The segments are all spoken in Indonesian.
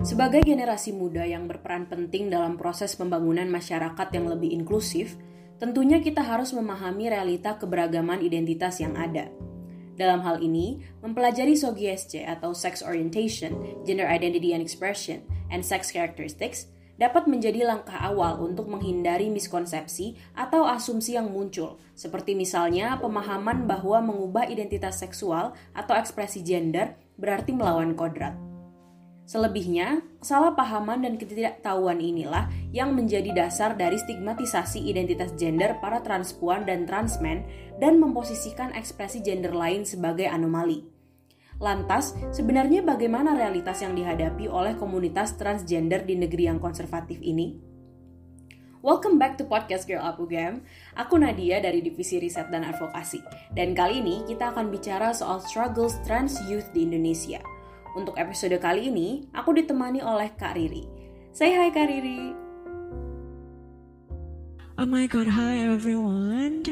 Sebagai generasi muda yang berperan penting dalam proses pembangunan masyarakat yang lebih inklusif, tentunya kita harus memahami realita keberagaman identitas yang ada. Dalam hal ini, mempelajari SOGSC atau Sex Orientation, Gender Identity and Expression, and Sex Characteristics dapat menjadi langkah awal untuk menghindari miskonsepsi atau asumsi yang muncul, seperti misalnya pemahaman bahwa mengubah identitas seksual atau ekspresi gender berarti melawan kodrat. Selebihnya, kesalahpahaman dan ketidaktahuan inilah yang menjadi dasar dari stigmatisasi identitas gender para transpuan dan transmen dan memposisikan ekspresi gender lain sebagai anomali. Lantas, sebenarnya bagaimana realitas yang dihadapi oleh komunitas transgender di negeri yang konservatif ini? Welcome back to podcast Girl Up UGM. Aku Nadia dari Divisi Riset dan Advokasi. Dan kali ini kita akan bicara soal struggles trans youth di Indonesia – untuk episode kali ini, aku ditemani oleh Kak Riri. Say hi Kak Riri. Oh my god, hi everyone.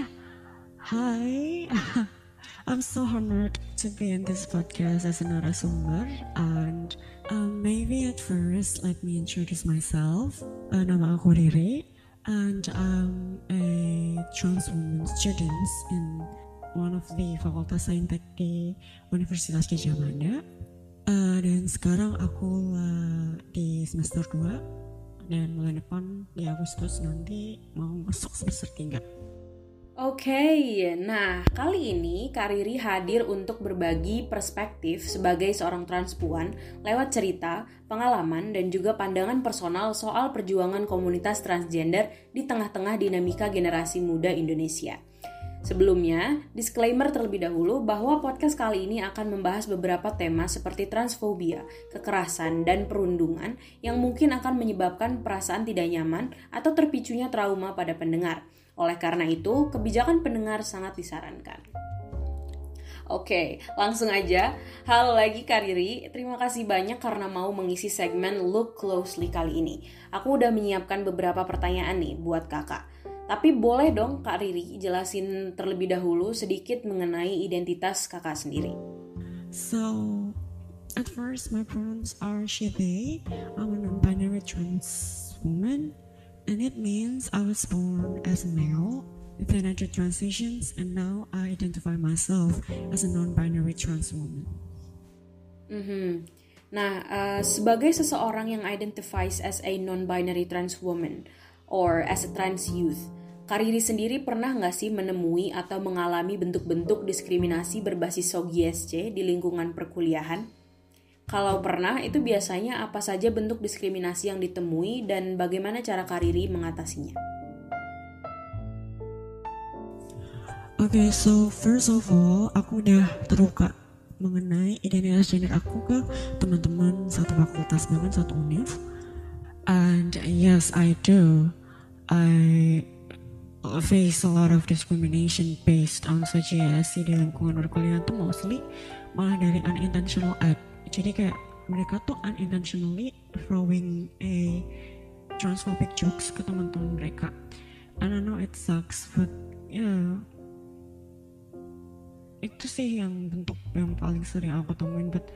Hi. I'm so honored to be in this podcast as a narasumber and um, maybe at first let me introduce myself. Uh, nama aku Riri and I'm a trans woman student in one of the Fakultas Saintek di Universitas Gajah Mada Uh, dan sekarang aku uh, di semester 2 dan mulai depan di Agustus nanti mau masuk semester 3. Oke, okay, nah kali ini Kariri hadir untuk berbagi perspektif sebagai seorang transpuan lewat cerita, pengalaman, dan juga pandangan personal soal perjuangan komunitas transgender di tengah-tengah dinamika generasi muda Indonesia. Sebelumnya, disclaimer terlebih dahulu bahwa podcast kali ini akan membahas beberapa tema seperti transfobia, kekerasan, dan perundungan yang mungkin akan menyebabkan perasaan tidak nyaman atau terpicunya trauma pada pendengar. Oleh karena itu, kebijakan pendengar sangat disarankan. Oke, langsung aja. Halo lagi Kariri, terima kasih banyak karena mau mengisi segmen Look Closely kali ini. Aku udah menyiapkan beberapa pertanyaan nih buat kakak. Tapi boleh dong Kak Riri jelasin terlebih dahulu sedikit mengenai identitas kakak sendiri. So, at first my pronouns are she they. I'm a non-binary trans woman and it means I was born as a male then entered transitions and now I identify myself as a non-binary trans woman. Mm -hmm. Nah, uh, sebagai seseorang yang identifies as a non-binary trans woman or as a trans youth, Kariri sendiri pernah nggak sih menemui atau mengalami bentuk-bentuk diskriminasi berbasis SOGSC di lingkungan perkuliahan? Kalau pernah, itu biasanya apa saja bentuk diskriminasi yang ditemui dan bagaimana cara Kariri mengatasinya? Oke, okay, so first of all, aku udah terluka mengenai identitas gender aku ke teman-teman satu fakultas bahkan satu univ. And yes, I do. I face a lot of discrimination based on SJSC di lingkungan perkuliahan tuh mostly malah dari unintentional act. Jadi kayak mereka tuh unintentionally throwing a transphobic jokes ke teman-teman mereka. And I know it sucks but yeah. Itu sih yang bentuk yang paling sering aku temuin but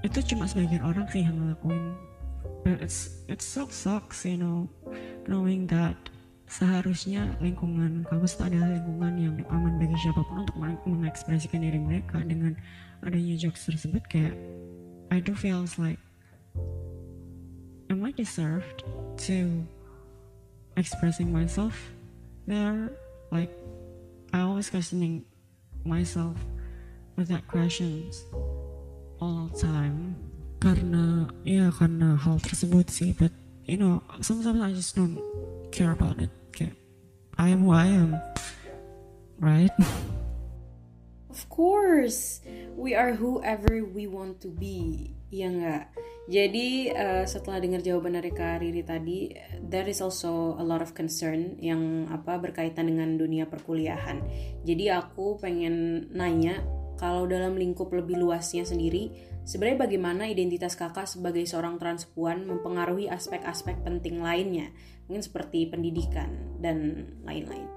itu cuma sebagian orang sih yang ngelakuin. But it's it so sucks you know knowing that seharusnya lingkungan kampus itu adalah lingkungan yang aman bagi siapa pun untuk mengekspresikan diri mereka dengan adanya jokes tersebut. Kayak I do feels like am I deserved to expressing myself there? Like I always questioning myself with that questions all time. Karena ya karena hal tersebut sih but you know sometimes I just don't care about it. I am who I am. Right? Of course. We are whoever we want to be. Ya enggak? Jadi uh, setelah dengar jawaban dari Kak Riri tadi, there is also a lot of concern yang apa berkaitan dengan dunia perkuliahan. Jadi aku pengen nanya kalau dalam lingkup lebih luasnya sendiri, sebenarnya bagaimana identitas kakak sebagai seorang transpuan mempengaruhi aspek-aspek penting lainnya, mungkin seperti pendidikan dan lain-lain.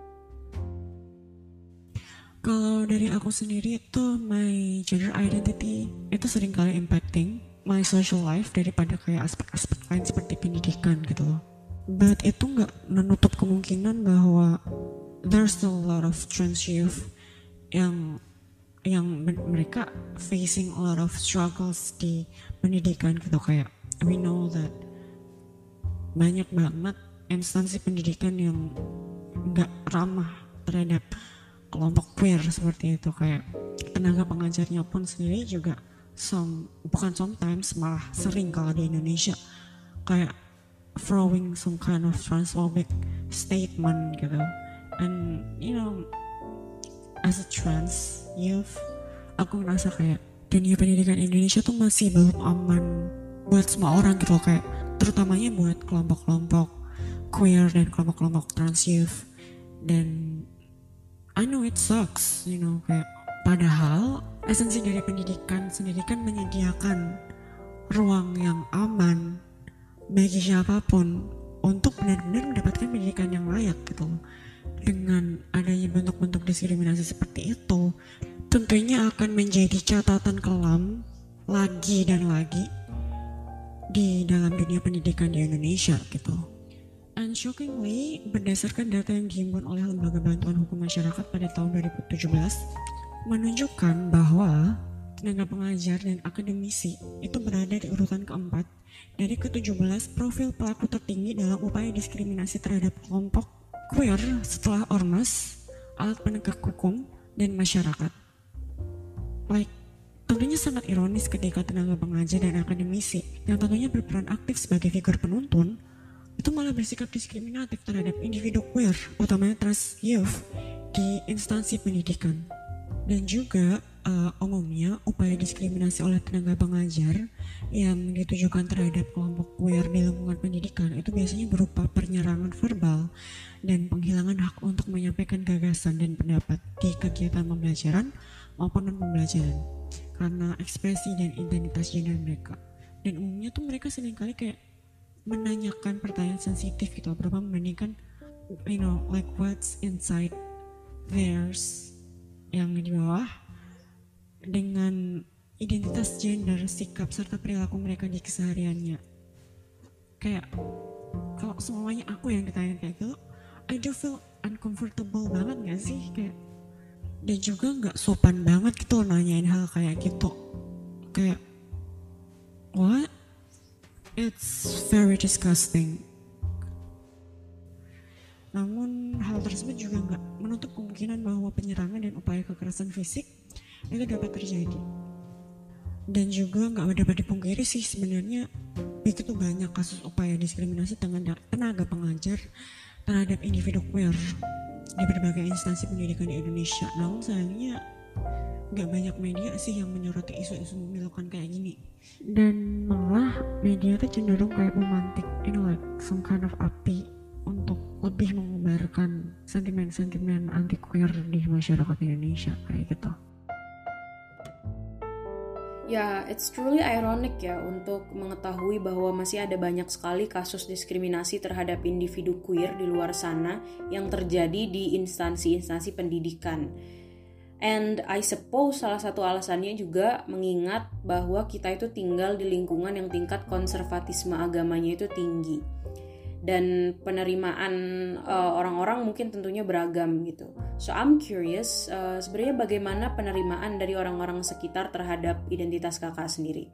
Kalau dari aku sendiri itu my gender identity itu sering kali impacting my social life daripada kayak aspek-aspek lain seperti pendidikan gitu loh but itu nggak menutup kemungkinan bahwa there's a lot of trans youth yang yang mereka facing a lot of struggles di pendidikan gitu. Kayak we know that banyak banget instansi pendidikan yang nggak ramah terhadap kelompok queer seperti itu. Kayak tenaga pengajarnya pun sendiri juga some bukan sometimes malah sering kalau di Indonesia. Kayak throwing some kind of transphobic statement gitu. And you know as a trans youth aku ngerasa kayak dunia pendidikan Indonesia tuh masih belum aman buat semua orang gitu kayak terutamanya buat kelompok-kelompok queer dan kelompok-kelompok trans youth dan I know it sucks you know kayak padahal esensi dari pendidikan sendiri kan menyediakan ruang yang aman bagi siapa pun untuk benar-benar mendapatkan pendidikan yang layak gitu dengan adanya bentuk-bentuk diskriminasi seperti itu tentunya akan menjadi catatan kelam lagi dan lagi di dalam dunia pendidikan di Indonesia gitu. And shockingly, berdasarkan data yang dihimpun oleh Lembaga Bantuan Hukum Masyarakat pada tahun 2017, menunjukkan bahwa tenaga pengajar dan akademisi itu berada di urutan keempat dari ke-17 profil pelaku tertinggi dalam upaya diskriminasi terhadap kelompok queer setelah ormas, alat penegak hukum, dan masyarakat. Like, tentunya sangat ironis ketika tenaga pengajar dan akademisi yang tentunya berperan aktif sebagai figur penuntun itu malah bersikap diskriminatif terhadap individu queer, utamanya trans youth, di instansi pendidikan. Dan juga uh, umumnya upaya diskriminasi oleh tenaga pengajar yang ditujukan terhadap kelompok queer di lingkungan pendidikan itu biasanya berupa penyerangan verbal dan penghilangan hak untuk menyampaikan gagasan dan pendapat di kegiatan pembelajaran maupun non pembelajaran karena ekspresi dan identitas gender mereka. Dan umumnya tuh mereka sering kali kayak menanyakan pertanyaan sensitif gitu berupa membandingkan you know like what's inside theirs yang di bawah dengan identitas gender, sikap serta perilaku mereka di kesehariannya. Kayak kalau semuanya aku yang ditanya kayak gitu, I do feel uncomfortable banget gak sih? Kayak dan juga nggak sopan banget gitu nanyain hal kayak gitu. Kayak what? It's very disgusting. Namun hal tersebut juga nggak menutup kemungkinan bahwa penyerangan dan upaya kekerasan fisik itu dapat terjadi. Dan juga nggak dapat dipungkiri sih sebenarnya begitu banyak kasus upaya diskriminasi tenaga pengajar terhadap individu queer di berbagai instansi pendidikan di Indonesia. Namun sayangnya nggak banyak media sih yang menyoroti isu-isu memilukan kayak gini. Dan malah media tuh cenderung kayak memantik, you know like some kind of api untuk lebih mengubarkan sentimen-sentimen anti queer di masyarakat Indonesia kayak gitu. Ya, it's truly ironic ya untuk mengetahui bahwa masih ada banyak sekali kasus diskriminasi terhadap individu queer di luar sana yang terjadi di instansi-instansi pendidikan. And I suppose salah satu alasannya juga mengingat bahwa kita itu tinggal di lingkungan yang tingkat konservatisme agamanya itu tinggi dan penerimaan uh, orang-orang mungkin tentunya beragam gitu. So I'm curious uh, sebenarnya bagaimana penerimaan dari orang-orang sekitar terhadap identitas kakak sendiri.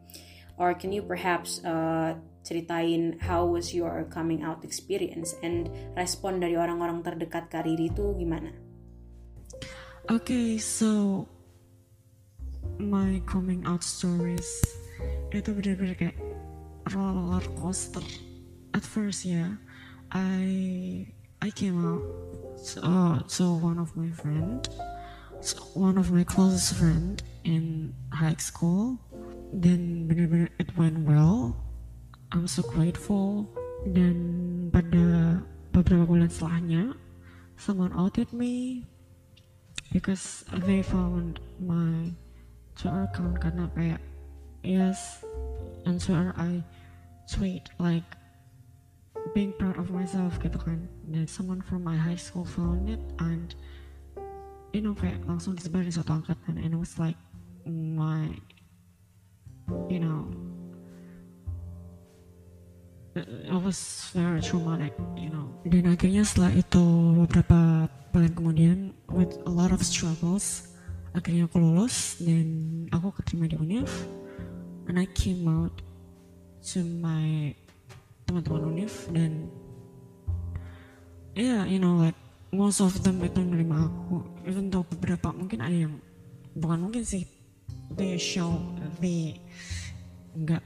Or can you perhaps uh, ceritain how was your coming out experience and respon dari orang-orang terdekat Kariri itu gimana? Okay, so my coming out stories itu benar-benar kayak roller coaster at first yeah i i came out uh, so one of my friend one of my closest friend in high school. Then it went well I'm so grateful. Dan pada beberapa bulan setelahnya someone outed me because they found my Twitter account karena kayak yes and Twitter I tweet like being proud of myself gitu kan dan someone from my high school found it and you know kayak langsung disebar di satu angkatan and it was like my you know I was very traumatic, you know. Dan akhirnya setelah itu beberapa bulan kemudian, with a lot of struggles, akhirnya aku lulus dan aku keterima di UNIF. And I came out to my teman-teman UNIF dan yeah, you know like most of them itu menerima aku. Even though beberapa mungkin ada yang bukan mungkin sih they show they nggak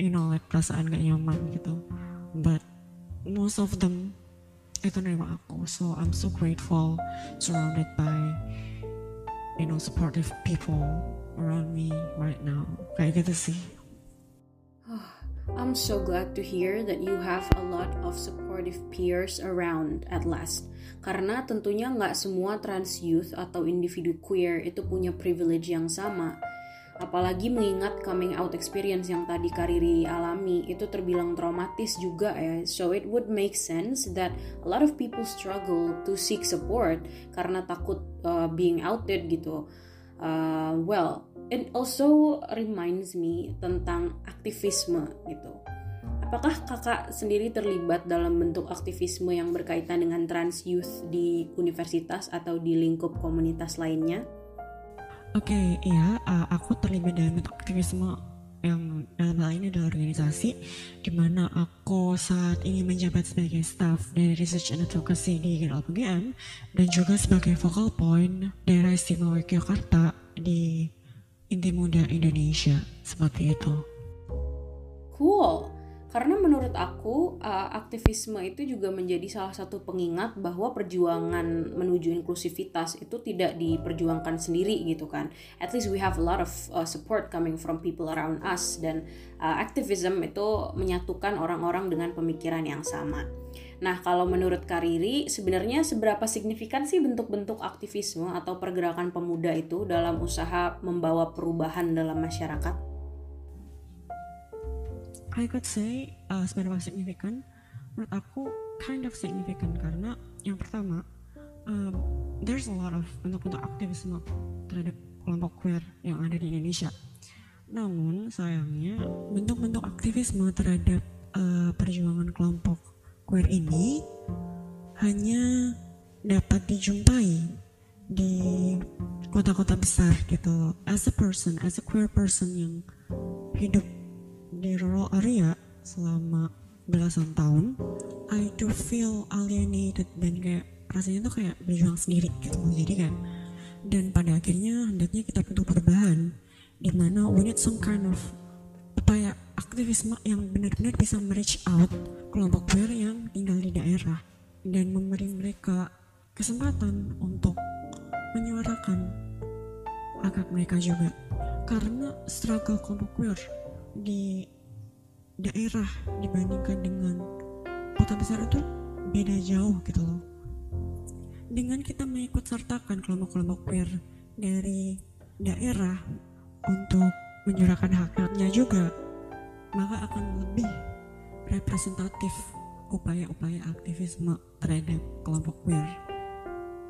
you know like perasaan gak nyaman gitu. But most of them itu nerima aku. So I'm so grateful surrounded by you know supportive people around me right now. Kayak gitu sih I'm so glad to hear that you have a lot of supportive peers around at last. Karena tentunya nggak semua trans youth atau individu queer itu punya privilege yang sama. Apalagi mengingat coming out experience yang tadi Kariri alami itu terbilang traumatis juga ya. So it would make sense that a lot of people struggle to seek support karena takut uh, being outed gitu. Uh, well, it also reminds me tentang aktivisme gitu. Apakah kakak sendiri terlibat dalam bentuk aktivisme yang berkaitan dengan trans youth di universitas atau di lingkup komunitas lainnya? Oke, okay, iya, uh, aku terlibat dalam bentuk aktivisme yang dalam hal ini adalah organisasi di mana aku saat ini menjabat sebagai staff dari Research and Advocacy di GLPGM dan juga sebagai focal point daerah istimewa Yogyakarta di Inti Muda Indonesia seperti itu. Cool. Karena menurut aku uh, aktivisme itu juga menjadi salah satu pengingat bahwa perjuangan menuju inklusivitas itu tidak diperjuangkan sendiri gitu kan. At least we have a lot of uh, support coming from people around us dan uh, aktivisme itu menyatukan orang-orang dengan pemikiran yang sama. Nah, kalau menurut Kariri, sebenarnya seberapa signifikan sih bentuk-bentuk aktivisme atau pergerakan pemuda itu dalam usaha membawa perubahan dalam masyarakat? I could say uh, seberapa signifikan menurut aku kind of significant karena yang pertama um, there's a lot of bentuk-bentuk aktivisme terhadap kelompok queer yang ada di Indonesia namun sayangnya bentuk-bentuk aktivisme terhadap uh, perjuangan kelompok queer ini hanya dapat dijumpai di kota-kota besar gitu as a person as a queer person yang hidup di rural area selama belasan tahun I do feel alienated dan kayak rasanya tuh kayak berjuang sendiri gitu jadi kan dan pada akhirnya hendaknya kita butuh perubahan di mana we need some kind of upaya aktivisme yang benar-benar bisa reach out kelompok queer yang tinggal di daerah dan memberi mereka kesempatan untuk menyuarakan hak mereka juga. Karena struggle kelompok queer di daerah dibandingkan dengan kota besar itu beda jauh gitu loh. Dengan kita mengikut sertakan kelompok-kelompok queer dari daerah untuk menyuarakan hak-haknya juga maka akan lebih representatif upaya-upaya aktivisme terhadap kelompok queer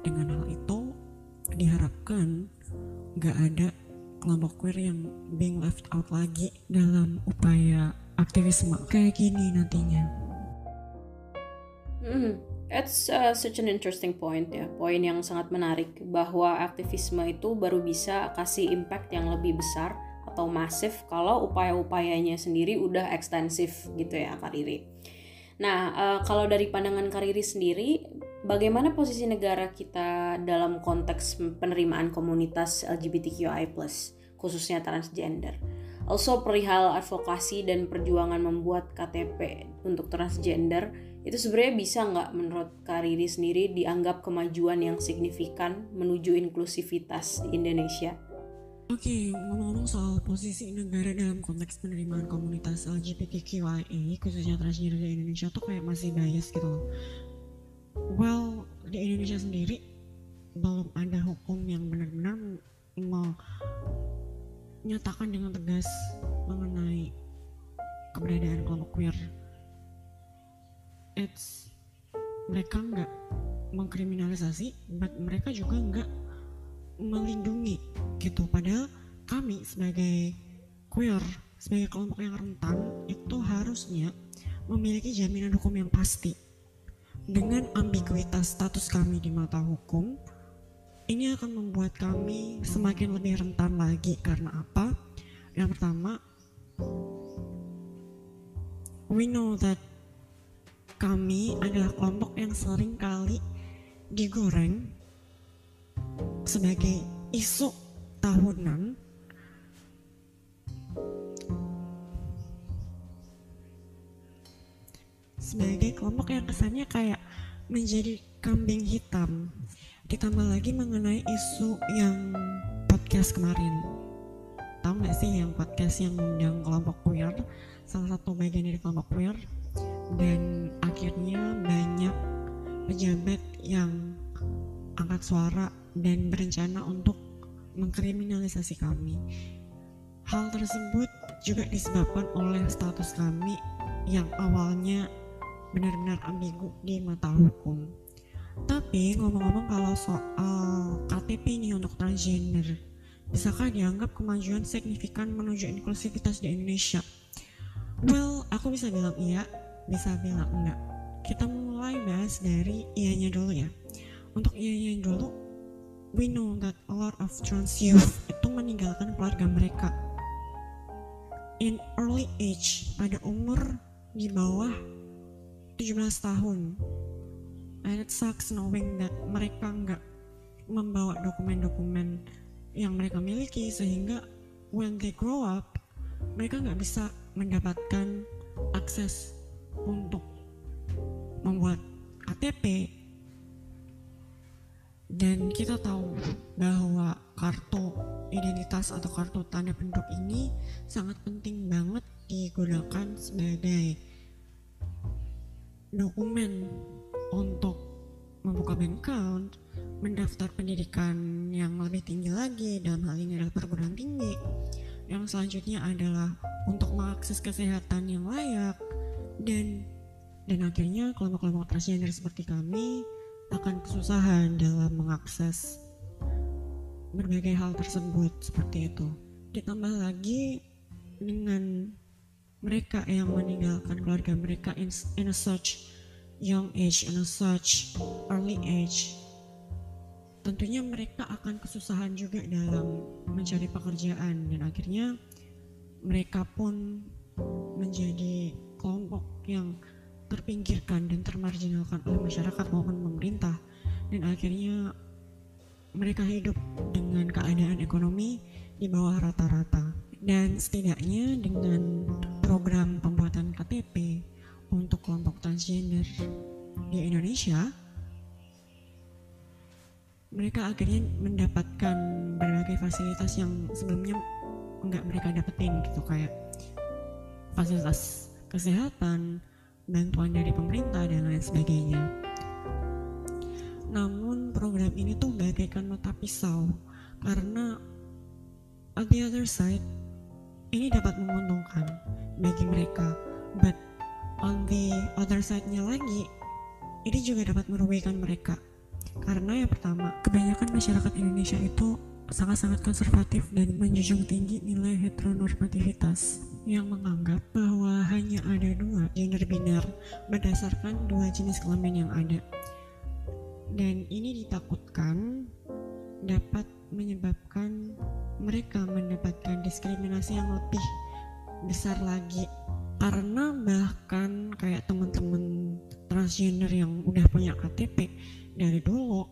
dengan hal itu diharapkan gak ada kelompok queer yang being left out lagi dalam upaya aktivisme kayak gini nantinya. Hmm, it's uh, such an interesting point ya, poin yang sangat menarik bahwa aktivisme itu baru bisa kasih impact yang lebih besar atau masif kalau upaya-upayanya sendiri udah ekstensif gitu ya Kariri. Nah, uh, kalau dari pandangan Kariri sendiri, bagaimana posisi negara kita dalam konteks penerimaan komunitas LGBTQI+, khususnya transgender? Also perihal advokasi dan perjuangan membuat KTP untuk transgender itu sebenarnya bisa nggak menurut Kariri sendiri dianggap kemajuan yang signifikan menuju inklusivitas Indonesia? Oke, okay, ngomong-ngomong soal posisi negara dalam konteks penerimaan komunitas LGBTQIA, khususnya transgender di Indonesia tuh kayak masih bias gitu Well, di Indonesia sendiri belum ada hukum yang benar-benar mau nyatakan dengan tegas mengenai keberadaan kelompok queer. It's mereka nggak mengkriminalisasi, but mereka juga nggak melindungi gitu. Padahal kami sebagai queer, sebagai kelompok yang rentan itu harusnya memiliki jaminan hukum yang pasti. Dengan ambiguitas status kami di mata hukum, ini akan membuat kami semakin lebih rentan lagi karena apa? Yang pertama, we know that kami adalah kelompok yang sering kali digoreng sebagai isu tahunan. Sebagai kelompok yang kesannya kayak menjadi kambing hitam. Ditambah lagi mengenai isu yang podcast kemarin. Tahu nggak sih yang podcast yang undang kelompok queer? Salah satu bagian dari kelompok queer. Dan akhirnya banyak pejabat yang angkat suara dan berencana untuk mengkriminalisasi kami hal tersebut juga disebabkan oleh status kami yang awalnya benar-benar ambigu di mata hukum tapi ngomong-ngomong kalau soal KTP ini untuk transgender, bisakah dianggap kemajuan signifikan menuju inklusivitas di Indonesia? Well, aku bisa bilang iya, bisa bilang enggak. Kita mulai bahas dari ianya dulu ya. Untuk ianya dulu, we know that a lot of trans youth itu meninggalkan keluarga mereka. In early age pada umur di bawah 17 tahun and it sucks knowing that mereka nggak membawa dokumen-dokumen yang mereka miliki sehingga when they grow up mereka nggak bisa mendapatkan akses untuk membuat KTP dan kita tahu bahwa kartu identitas atau kartu tanda penduduk ini sangat penting banget digunakan sebagai dokumen untuk membuka bank account, mendaftar pendidikan yang lebih tinggi lagi, dalam hal ini adalah perguruan tinggi. Yang selanjutnya adalah untuk mengakses kesehatan yang layak dan dan akhirnya kelompok-kelompok transgender seperti kami akan kesusahan dalam mengakses berbagai hal tersebut seperti itu. Ditambah lagi dengan mereka yang meninggalkan keluarga mereka in, in a such young age and such early age tentunya mereka akan kesusahan juga dalam mencari pekerjaan dan akhirnya mereka pun menjadi kelompok yang terpinggirkan dan termarginalkan oleh masyarakat maupun pemerintah. Dan akhirnya mereka hidup dengan keadaan ekonomi di bawah rata-rata. Dan setidaknya dengan program pembuatan KTP untuk kelompok transgender di Indonesia, mereka akhirnya mendapatkan berbagai fasilitas yang sebelumnya nggak mereka dapetin gitu kayak fasilitas kesehatan, bantuan dari pemerintah dan lain sebagainya. Namun program ini tuh bagaikan mata pisau. Karena on the other side ini dapat menguntungkan bagi mereka, but on the other side-nya lagi ini juga dapat merugikan mereka. Karena yang pertama kebanyakan masyarakat Indonesia itu sangat-sangat konservatif dan menjunjung tinggi nilai heteronormativitas yang menganggap bahwa hanya ada dua gender biner berdasarkan dua jenis kelamin yang ada. Dan ini ditakutkan dapat menyebabkan mereka mendapatkan diskriminasi yang lebih besar lagi. Karena bahkan kayak teman-teman transgender yang udah punya KTP dari dulu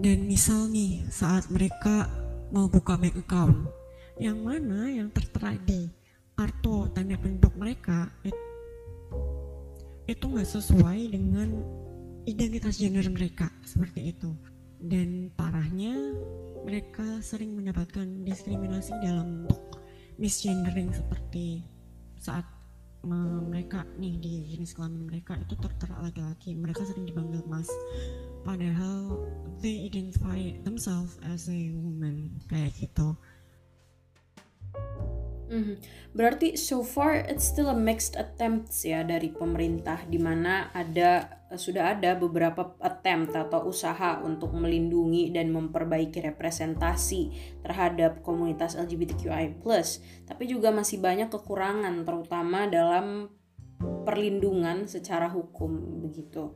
dan misal nih saat mereka mau buka bank account yang mana yang tertera di kartu tanda penduduk mereka it, itu nggak sesuai dengan identitas gender mereka seperti itu. Dan parahnya mereka sering mendapatkan diskriminasi dalam bentuk misgendering seperti saat mereka nih di jenis kelamin mereka itu tertera laki-laki. Mereka sering dipanggil mas. Padahal they identify themselves as a woman kayak gitu Mm, berarti so far it's still a mixed attempts ya dari pemerintah di mana ada sudah ada beberapa attempt atau usaha untuk melindungi dan memperbaiki representasi terhadap komunitas LGBTQI+, tapi juga masih banyak kekurangan terutama dalam perlindungan secara hukum begitu.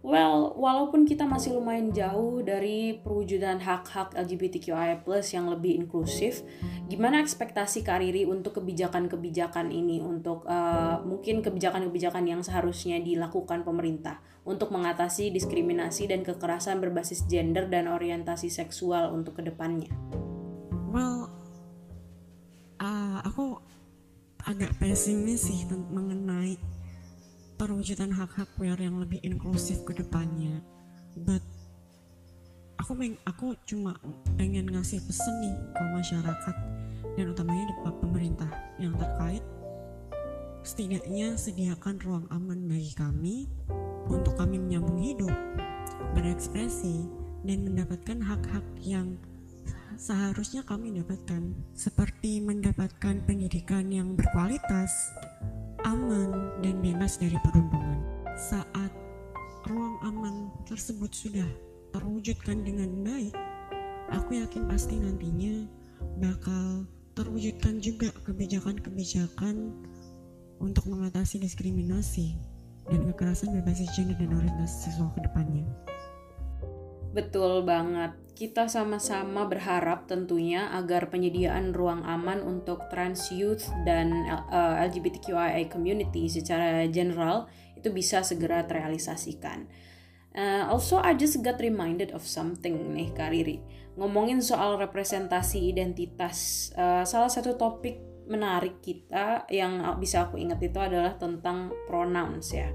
Well, walaupun kita masih lumayan jauh dari perwujudan hak-hak LGBTQIA+ yang lebih inklusif, gimana ekspektasi Kariri untuk kebijakan-kebijakan ini, untuk uh, mungkin kebijakan-kebijakan yang seharusnya dilakukan pemerintah untuk mengatasi diskriminasi dan kekerasan berbasis gender dan orientasi seksual untuk ke depannya? Well, uh, aku agak pesimis sih mengenai perwujudan hak-hak queer yang lebih inklusif ke depannya. But aku peng aku cuma pengen ngasih pesan nih ke masyarakat dan utamanya di pemerintah. Yang terkait setidaknya sediakan ruang aman bagi kami untuk kami menyambung hidup berekspresi dan mendapatkan hak-hak yang seharusnya kami dapatkan. Seperti mendapatkan pendidikan yang berkualitas aman dan bebas dari perundungan. Saat ruang aman tersebut sudah terwujudkan dengan baik, aku yakin pasti nantinya bakal terwujudkan juga kebijakan-kebijakan untuk mengatasi diskriminasi dan kekerasan berbasis gender dan orientasi seksual ke depannya. Betul banget. Kita sama-sama berharap tentunya agar penyediaan ruang aman untuk trans youth dan uh, eh, LGBTQIA community secara general itu bisa segera terrealisasikan. Uh, also, I just got reminded of something nih Kak Riri. Ngomongin soal representasi identitas, uh, salah satu topik menarik kita yang bisa aku ingat itu adalah tentang pronouns ya.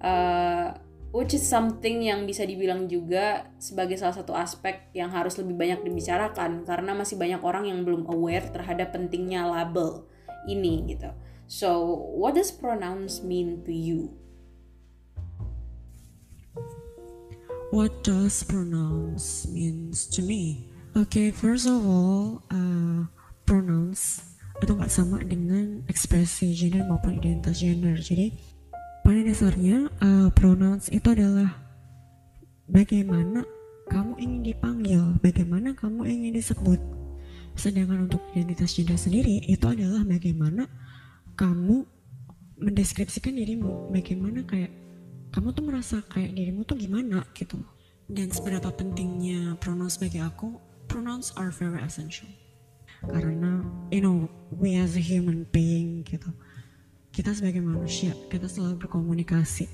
Uh, which is something yang bisa dibilang juga sebagai salah satu aspek yang harus lebih banyak dibicarakan karena masih banyak orang yang belum aware terhadap pentingnya label ini gitu. So, what does pronouns mean to you? What does pronouns means to me? Okay, first of all, uh, pronouns itu nggak sama dengan ekspresi gender maupun identitas gender. Jadi pada dasarnya uh, pronouns itu adalah bagaimana kamu ingin dipanggil, bagaimana kamu ingin disebut. Sedangkan untuk identitas gender sendiri itu adalah bagaimana kamu mendeskripsikan dirimu, bagaimana kayak kamu tuh merasa kayak dirimu tuh gimana gitu. Dan seberapa pentingnya pronouns bagi aku, pronouns are very essential. Karena you know we as a human being gitu kita sebagai manusia kita selalu berkomunikasi.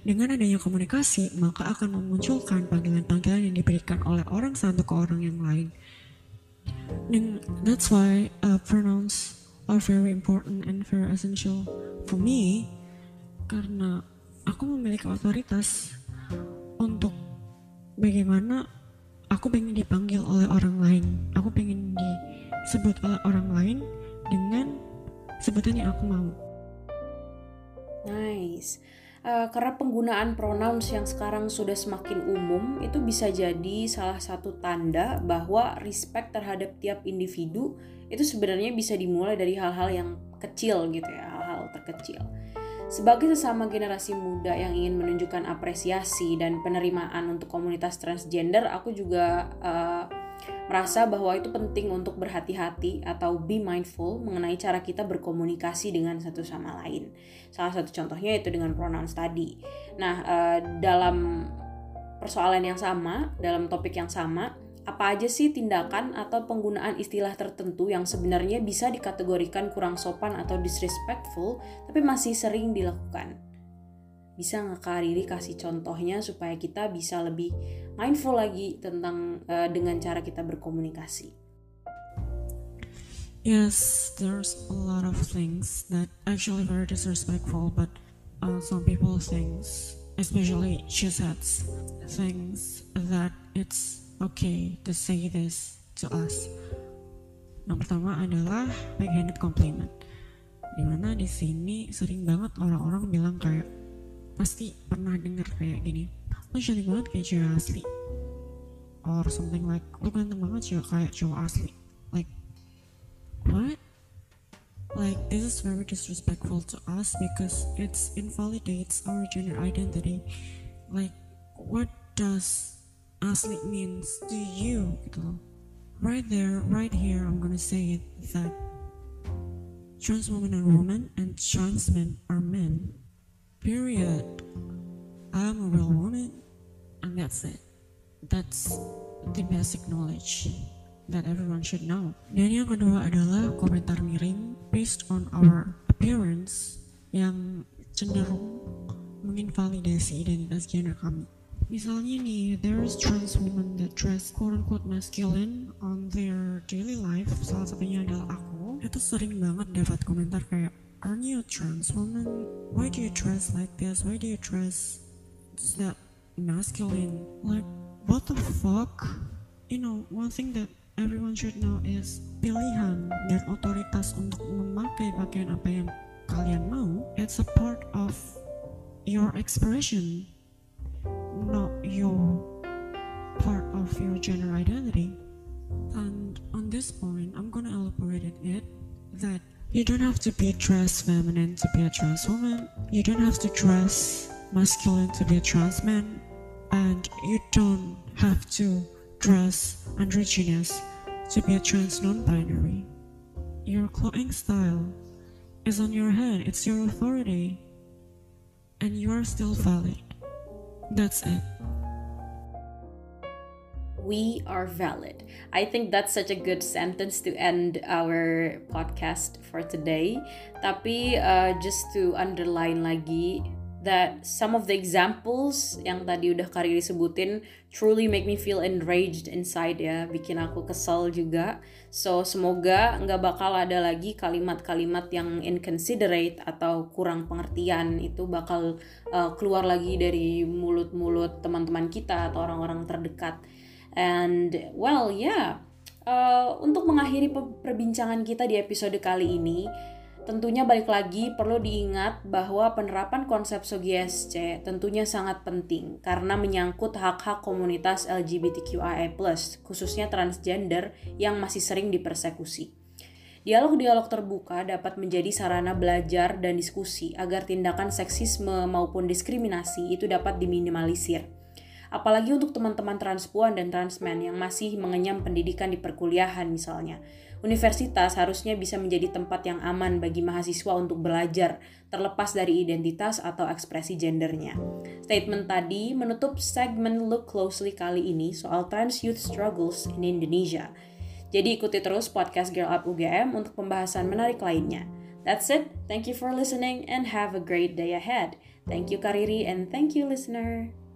Dengan adanya komunikasi maka akan memunculkan panggilan-panggilan yang diberikan oleh orang satu ke orang yang lain. Dan that's why uh, pronouns are very important and very essential for me karena aku memiliki otoritas untuk bagaimana aku pengen dipanggil oleh orang lain. Aku pengen disebut oleh orang lain dengan sebutan yang aku mau Nice. Uh, karena penggunaan pronouns yang sekarang sudah semakin umum itu bisa jadi salah satu tanda bahwa respect terhadap tiap individu itu sebenarnya bisa dimulai dari hal-hal yang kecil gitu ya, hal-hal terkecil. Sebagai sesama generasi muda yang ingin menunjukkan apresiasi dan penerimaan untuk komunitas transgender, aku juga uh, merasa bahwa itu penting untuk berhati-hati atau be mindful mengenai cara kita berkomunikasi dengan satu sama lain. Salah satu contohnya itu dengan pronouns tadi. Nah, uh, dalam persoalan yang sama, dalam topik yang sama, apa aja sih tindakan atau penggunaan istilah tertentu yang sebenarnya bisa dikategorikan kurang sopan atau disrespectful, tapi masih sering dilakukan? Bisa Kak Riri kasih contohnya supaya kita bisa lebih mindful lagi tentang uh, dengan cara kita berkomunikasi. Yes, there's a lot of things that actually very disrespectful, but uh, some people thinks, especially cheeseheads, things that it's okay to say this to us. Yang pertama adalah backhanded compliment. Di mana di sini sering banget orang-orang bilang kayak pasti pernah denger kayak gini lo cantik banget kayak cewek asli. Or something like lo ganteng banget cewek kayak cowok asli. Like what? Like this is very disrespectful to us because it's invalidates our gender identity. Like what does asli means to you? Gitu right there right here I'm gonna say it that trans women are women and trans men are men. Period. I'm a real woman and that's it. That's the basic knowledge that everyone should know. Dan yang kedua adalah komentar miring based on our appearance yang cenderung menginvalidasi identitas gender kami. Misalnya nih, there is trans women that dress quote-unquote masculine on their daily life. Salah satunya adalah aku. Itu sering banget dapat komentar kayak, Aren't you a trans woman? Why do you dress like this? Why do you dress that masculine? Like, what the fuck? You know, one thing that everyone should know is pilihan dan otoritas untuk memakai pakaian apa yang kalian mau, it's a part of your expression not your part of your gender identity. And on this point, I'm gonna elaborate it that you don't have to be dressed feminine to be a trans woman. You don't have to dress masculine to be a trans man. And you don't have to dress androgynous to be a trans non-binary. Your clothing style is on your head. It's your authority. And you are still valid. That's it. We are valid. I think that's such a good sentence to end our podcast for today. Tapi uh, just to underline lagi, that some of the examples yang tadi udah Kariri sebutin truly make me feel enraged inside ya, bikin aku kesel juga. So semoga nggak bakal ada lagi kalimat-kalimat yang inconsiderate atau kurang pengertian itu bakal uh, keluar lagi dari mulut-mulut teman-teman kita atau orang-orang terdekat. And well yeah, uh, untuk mengakhiri perbincangan kita di episode kali ini Tentunya balik lagi perlu diingat bahwa penerapan konsep SOGSC tentunya sangat penting karena menyangkut hak-hak komunitas LGBTQIA+, khususnya transgender yang masih sering dipersekusi. Dialog-dialog terbuka dapat menjadi sarana belajar dan diskusi agar tindakan seksisme maupun diskriminasi itu dapat diminimalisir. Apalagi untuk teman-teman transpuan dan transmen yang masih mengenyam pendidikan di perkuliahan misalnya Universitas harusnya bisa menjadi tempat yang aman bagi mahasiswa untuk belajar, terlepas dari identitas atau ekspresi gendernya. Statement tadi menutup segmen Look Closely kali ini soal trans youth struggles in Indonesia. Jadi ikuti terus podcast Girl Up UGM untuk pembahasan menarik lainnya. That's it. Thank you for listening and have a great day ahead. Thank you Kariri and thank you listener.